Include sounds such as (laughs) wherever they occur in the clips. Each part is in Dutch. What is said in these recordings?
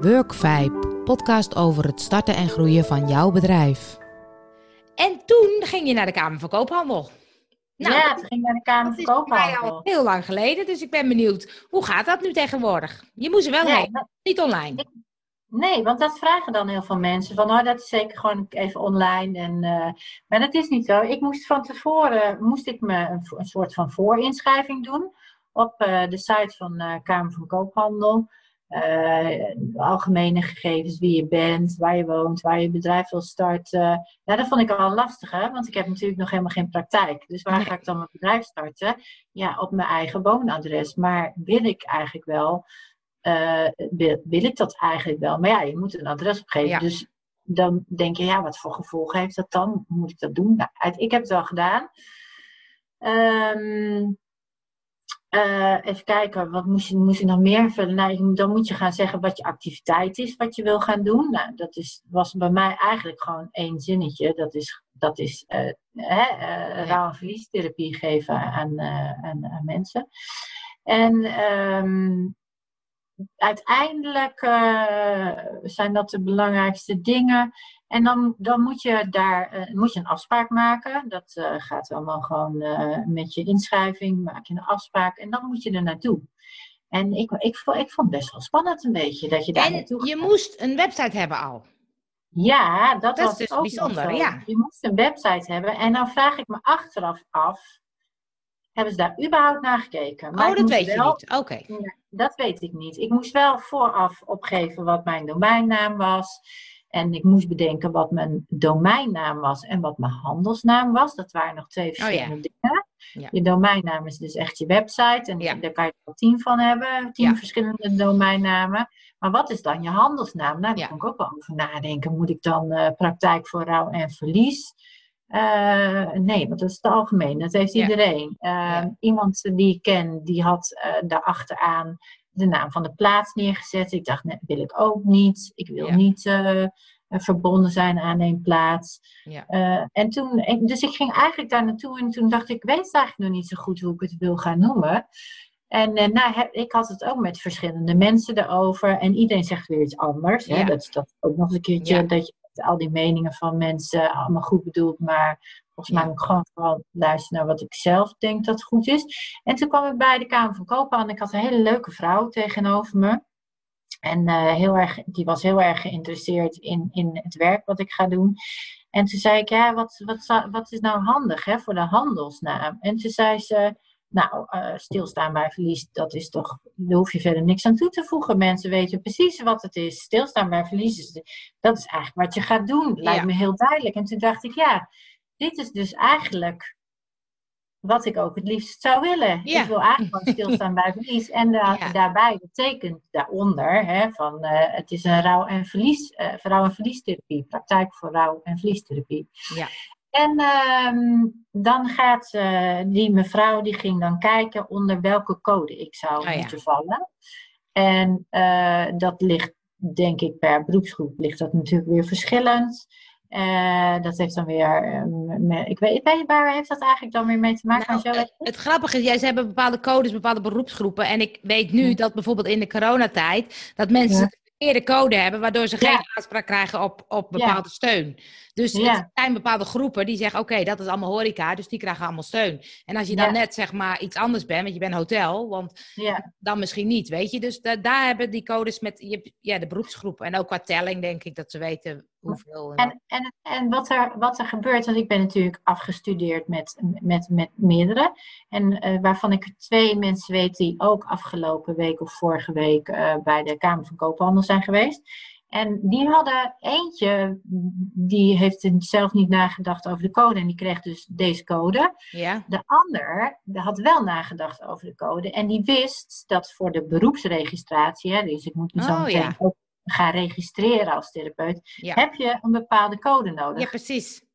Workvibe, podcast over het starten en groeien van jouw bedrijf. En toen ging je naar de Kamer van Koophandel. Nou, ja, toen ging ik naar de Kamer van Koophandel. Dat is al heel lang geleden, dus ik ben benieuwd. Hoe gaat dat nu tegenwoordig? Je moest er wel heen, niet online. Nee, want dat vragen dan heel veel mensen. Van, oh, dat is zeker gewoon even online. En, uh, maar dat is niet zo. Ik moest van tevoren, moest ik me een, een soort van voorinschrijving doen. Op uh, de site van uh, Kamer van Koophandel. Algemene gegevens, wie je bent, waar je woont, waar je bedrijf wil starten. Ja, dat vond ik al lastig, hè? want ik heb natuurlijk nog helemaal geen praktijk. Dus waar ga ik dan mijn bedrijf starten? Ja, op mijn eigen woonadres. Maar wil ik eigenlijk wel uh, wil, wil, ik dat eigenlijk wel? Maar ja, je moet een adres opgeven. Dus dan denk je, ja, wat voor gevolgen heeft dat dan? Moet ik dat doen? Nou, ik heb het wel gedaan. Um, uh, even kijken, wat moest je, je nog meer invullen? Nou, dan moet je gaan zeggen wat je activiteit is, wat je wil gaan doen. Nou, dat is, was bij mij eigenlijk gewoon één zinnetje. Dat is, dat is uh, hè, rouw- en verliestherapie geven aan, aan, aan, mensen. En um, uiteindelijk zijn dat de belangrijkste dingen. En dan, dan moet je daar uh, moet je een afspraak maken. Dat uh, gaat allemaal gewoon met je inschrijving, maak je een afspraak en dan moet je er naartoe. En ik, ik, ik, ik vond het best wel spannend een beetje dat je daar en naartoe je moest een website hebben al. Ja, dat, dat was is dus ook bijzonder. Ja. Je moest een website hebben. En dan vraag ik me achteraf af, hebben ze daar überhaupt naar gekeken? Maar oh, dat weet wel, je niet. Oké. Okay. Ja, dat weet ik niet. Ik moest wel vooraf opgeven wat mijn domeinnaam was. En ik moest bedenken wat mijn domeinnaam was en wat mijn handelsnaam was. Dat waren nog twee verschillende oh, ja. dingen. Ja. Je domeinnaam is dus echt je website. En ja. daar kan je er tien van hebben. Tien verschillende domeinnamen. Maar wat is dan je handelsnaam? Nou, daar kon ik ook wel over nadenken. Moet ik dan uh, praktijk voor rouw en verlies? Uh, nee, want dat is het algemeen. Dat heeft iedereen. Uh, ja. Iemand die ik ken, die had uh, daarachteraan de naam van de plaats neergezet. Ik dacht, nee, wil ik ook niet. Ik wil ja. niet verbonden zijn aan een plaats. Ja. en toen, dus ik ging eigenlijk daar naartoe en toen dacht ik, ik weet eigenlijk nog niet zo goed hoe ik het wil gaan noemen. En nou, ik had het ook met verschillende mensen erover. En iedereen zegt weer iets anders. Hè? Dat is dat ook nog eens een keertje dat je al die meningen van mensen allemaal goed bedoeld, maar volgens mij moet ik gewoon vooral luisteren naar wat ik zelf denk dat goed is. En toen kwam ik bij de Kamer van Koophandel en ik had een hele leuke vrouw tegenover me. En uh, heel erg, die was heel erg geïnteresseerd in, in het werk wat ik ga doen. En toen zei ik, ja, wat, wat, wat is nou handig hè, voor de handelsnaam? En toen zei ze, nou, uh, stilstaan bij verlies, dat is toch, daar hoef je verder niks aan toe te voegen. Mensen weten precies wat het is. Stilstaan bij verlies, is, dat is eigenlijk wat je gaat doen. Lijkt Ja. me heel duidelijk. En toen dacht ik, ja, dit is dus eigenlijk wat ik ook het liefst zou willen. Ja. Ik wil eigenlijk gewoon stilstaan bij verlies. En da- Ja. daarbij betekent daaronder, hè, van, eh, het is een rouw- en, verlies, eh, rouw- en verliestherapie. Praktijk voor rouw- en verliestherapie. Ja. En ehm, dan gaat eh, die mevrouw, die ging dan kijken onder welke code ik zou Oh ja. moeten vallen. En eh, dat ligt, denk ik, per beroepsgroep ligt dat natuurlijk weer verschillend. Eh, dat heeft dan weer, eh, me- ik weet, weet je, waar heeft dat eigenlijk dan weer mee te maken? Nou, het, het grappige is, jij, ze hebben bepaalde codes, bepaalde beroepsgroepen. En ik weet nu dat bijvoorbeeld in de coronatijd, dat mensen Ja. De verkeerde code hebben, waardoor ze geen aanspraak krijgen op, op bepaalde steun. Dus het zijn bepaalde groepen die zeggen, oké, dat is allemaal horeca, dus die krijgen allemaal steun. En als je dan net zeg maar iets anders bent, want je bent hotel, want dan misschien niet, weet je. Dus da- daar hebben die codes met je, ja, de beroepsgroepen. En ook qua telling denk ik dat ze weten hoeveel. en wat. En, en, wat, er, wat er gebeurt, want ik ben natuurlijk afgestudeerd met, met, met meerdere. En eh, waarvan ik twee mensen weet die ook afgelopen week of vorige week eh, bij de Kamer van Koophandel zijn geweest. En die hadden eentje, die heeft zelf niet nagedacht over de code en die kreeg dus deze code. Ja, De ander die had wel nagedacht over de code en die wist dat voor de beroepsregistratie, hè, dus ik moet me zo Oh, meteen ja. ook gaan registreren als therapeut, Ja. heb je een bepaalde code nodig. ja, precies.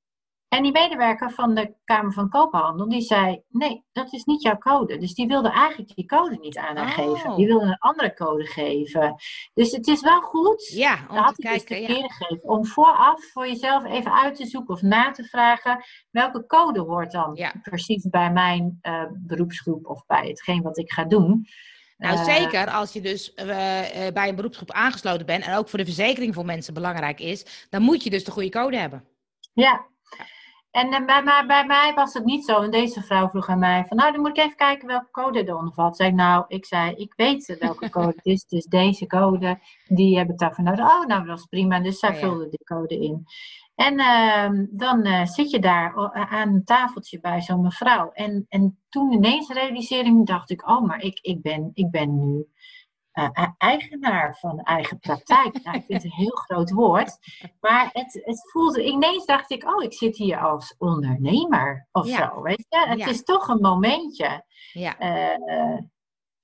En die medewerker van de Kamer van Koophandel, die zei, nee, dat is niet jouw code. Dus die wilde eigenlijk die code niet aan haar Oh. geven. Die wilde een andere code geven. Dus het is wel goed, Ja, om had te ik dus kijken. Ja. verkeerde gegeven, om vooraf voor jezelf even uit te zoeken of na te vragen, welke code hoort dan Ja. precies bij mijn eh, beroepsgroep of bij hetgeen wat ik ga doen. Nou, Eh, zeker als je dus eh, eh, bij een beroepsgroep aangesloten bent en ook voor de verzekering voor mensen belangrijk is, dan moet je dus de goede code hebben. Ja. En bij, mij, bij mij was het niet zo. En deze vrouw vroeg aan mij van, nou, dan moet ik even kijken welke code eronder valt. Zei ik, nou, ik zei, ik weet welke code het is. Dus deze code, die heb ik daarvan nodig. Oh, nou, dat was prima. Dus zij Oh, ja. vulde die code in. En ehm, dan eh, zit je daar aan een tafeltje bij zo'n mevrouw. En, en toen ineens realiseerde ik, dacht ik, oh, maar ik, ik, ben, ik ben nu eh, e- eigenaar van eigen praktijk. (laughs) nou, ik vind het een heel groot woord. Maar het, het voelde, ineens dacht ik, oh, ik zit hier als ondernemer of Ja. zo. Weet je? Het Ja. is toch een momentje. Ja, Eh,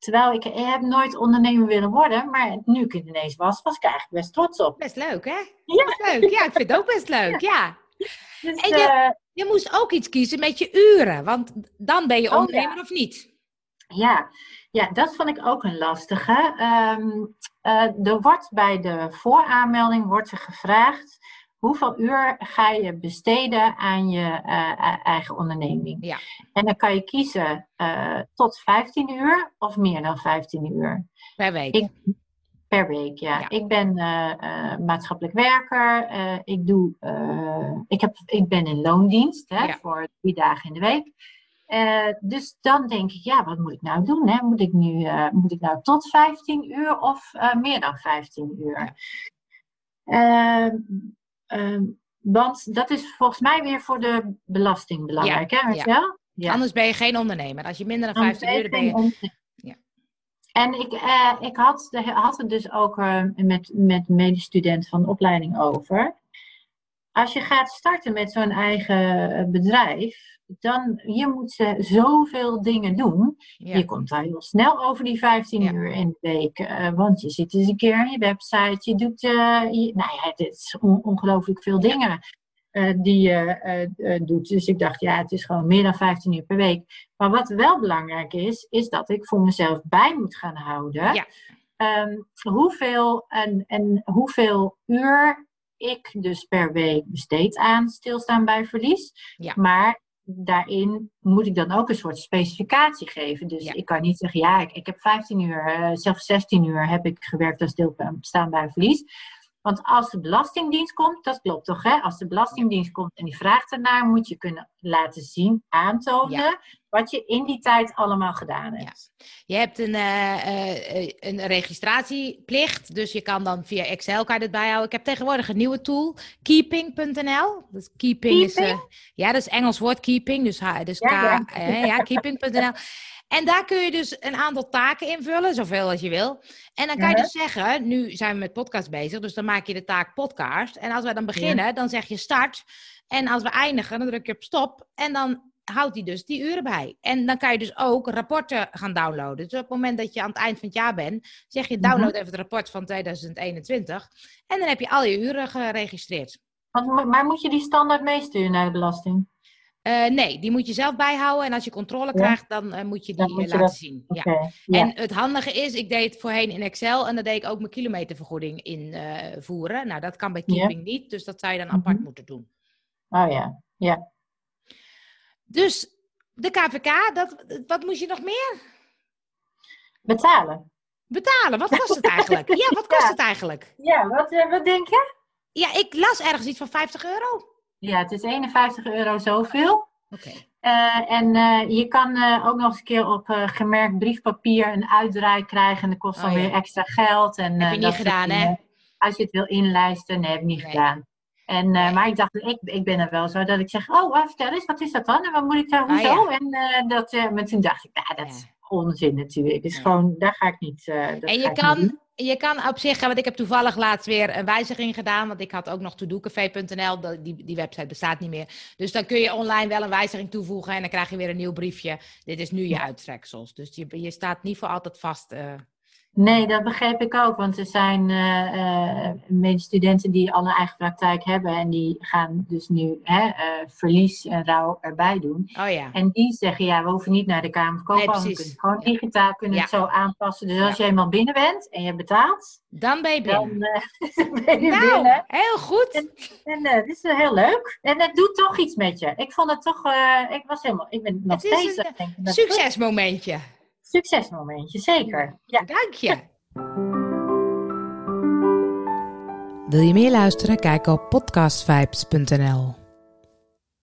terwijl ik, ik heb nooit ondernemer willen worden, maar nu ik het ineens was, was ik eigenlijk best trots op. best leuk hè? Ja. Best leuk. Ja, ik vind het ook best leuk. Ja. Dus, En je- eh, Je moest ook iets kiezen met je uren, want dan ben je Oh, ja. ondernemer of niet. Ja, ja, dat vond ik ook een lastige. Eh, er wordt bij de vooraanmelding wordt er gevraagd hoeveel uur ga je besteden aan je eh, e- eigen onderneming. Ja. En dan kan je kiezen eh, tot 15 uur of meer dan 15 uur Per week. Ik- per week. Ja. Ja. Ik ben eh, maatschappelijk werker. ik, doe, ik, heb, ik ben in loondienst hè, Ja. voor drie dagen in de week. Dus dan denk ik, ja, wat moet ik nou doen? Hè? Moet, ik nu, moet ik nou tot 15 uur of meer dan 15 uur? Ja. Ehm, want dat is volgens mij weer voor de belasting belangrijk, hè, Marcel? Ja. Anders ben je geen ondernemer. Als je minder dan Dan 15 ben uur je ben je... geen ondernemer. Ja. En ik, eh, ik had, had het dus ook eh, met, met medestudenten van de opleiding over. Als je gaat starten met zo'n eigen eh, bedrijf, dan je moet ze zoveel dingen doen. Ja. Je komt al heel snel over die 15 Ja. uur in de week. eh, want je zit eens een keer aan je website. Je doet, eh, je, nou ja, het is on- ongelooflijk veel dingen eh, die je eh, eh, doet. Dus ik dacht, ja, het is gewoon meer dan 15 uur per week. Maar wat wel belangrijk is, is dat ik voor mezelf bij moet gaan houden. Ja. Ehm, hoeveel, en, en hoeveel uur ik dus per week besteed aan stilstaan bij verlies. Ja. Maar daarin moet ik dan ook een soort specificatie geven. Dus Ja. ik kan niet zeggen, ja, ik, ik heb 15 uur, eh, zelfs 16 uur heb ik gewerkt aan stilstaan bij verlies. Want als de Belastingdienst komt, dat klopt toch, hè? Als de Belastingdienst komt en die vraagt ernaar, moet je kunnen laten zien, aantonen, Ja. wat je in die tijd allemaal gedaan hebt. Je hebt een, eh, eh, een registratieplicht, dus je kan dan via Excel dit bijhouden. Ik heb tegenwoordig een nieuwe tool, keeping.nl. Dus keeping, is, eh, ja, dat is Engels woord keeping, dus, dus Ja, K, eh, ja, keeping.nl. (laughs) En daar kun je dus een aantal taken invullen, zoveel als je wil. En dan kan je dus zeggen, nu zijn we met podcast bezig, dus dan maak je de taak podcast. En als wij dan beginnen, dan zeg je start. En als we eindigen, dan druk je op stop. En dan houdt hij dus die uren bij. En dan kan je dus ook rapporten gaan downloaden. Dus op het moment dat je aan het eind van het jaar bent, zeg je download even het rapport van 2021. En dan heb je al je uren geregistreerd. Maar moet je die standaard meesturen naar de belasting? Eh, nee, die moet je zelf bijhouden. En als je controle krijgt, dan eh, moet je die moet eh, je laten dat- zien. Ja. ja. En het handige is, ik deed het voorheen in Excel en dan deed ik ook mijn kilometervergoeding invoeren. nou, dat kan bij. Keeping niet, dus dat zou je dan apart Mhm. moeten doen. Oh ja, ja. Dus de KVK, dat, wat moest je nog meer? Betalen. Betalen, wat kost het eigenlijk? (laughs) Ja, wat kost Ja. het eigenlijk? Ja, wat, wat denk je? Ja, ik las ergens iets van 50 euro. Ja, het is 51 euro zoveel. Oké. Eh, en eh, je kan eh, ook nog eens een keer op gemerkt briefpapier een uitdraai krijgen. En dat kost dan Oh, ja. weer extra geld. En, Heb je niet gedaan, hè? Als je het wil inlijsten, nee, heb ik niet Nee. gedaan. En, Nee. Maar ik dacht, ik, ik ben er wel zo dat ik zeg, oh, vertel eens, wat is dat dan? En wat moet ik daar, Ah, hoezo? ja. En dat, maar toen dacht ik, nou, dat is onzin natuurlijk. Dus gewoon, daar ga ik niet. dat En je niet kan. Je kan op zich, want ik heb toevallig laatst weer een wijziging gedaan, want ik had ook nog todoocafé.nl, dat- die, die website bestaat niet meer. Dus dan kun je online wel een wijziging toevoegen en dan krijg je weer een nieuw briefje. Dit is nu je uittreksels. Dus je, je staat niet voor altijd vast. eh. Nee, dat begreep ik ook. Want er zijn eh, medestudenten die al een eigen praktijk hebben. En die gaan dus nu hè, eh, verlies en rouw erbij doen. Oh ja. En die zeggen, ja, we hoeven niet naar de Kamer Nee, we precies. kunnen gewoon Ja. digitaal kunnen Ja. het zo aanpassen. Dus als je eenmaal binnen bent en je betaalt, Dan ben je binnen. dan (laughs) ben je nou, binnen. heel goed. En eh, het is heel leuk. En het doet toch iets met je. Ik vond het toch, ik was helemaal, ik ben nog Het steeds... een. Succesmomentje. Succesmomentje, zeker. Ja. Dank je. Wil je meer luisteren? Kijk op podcastvibes.nl.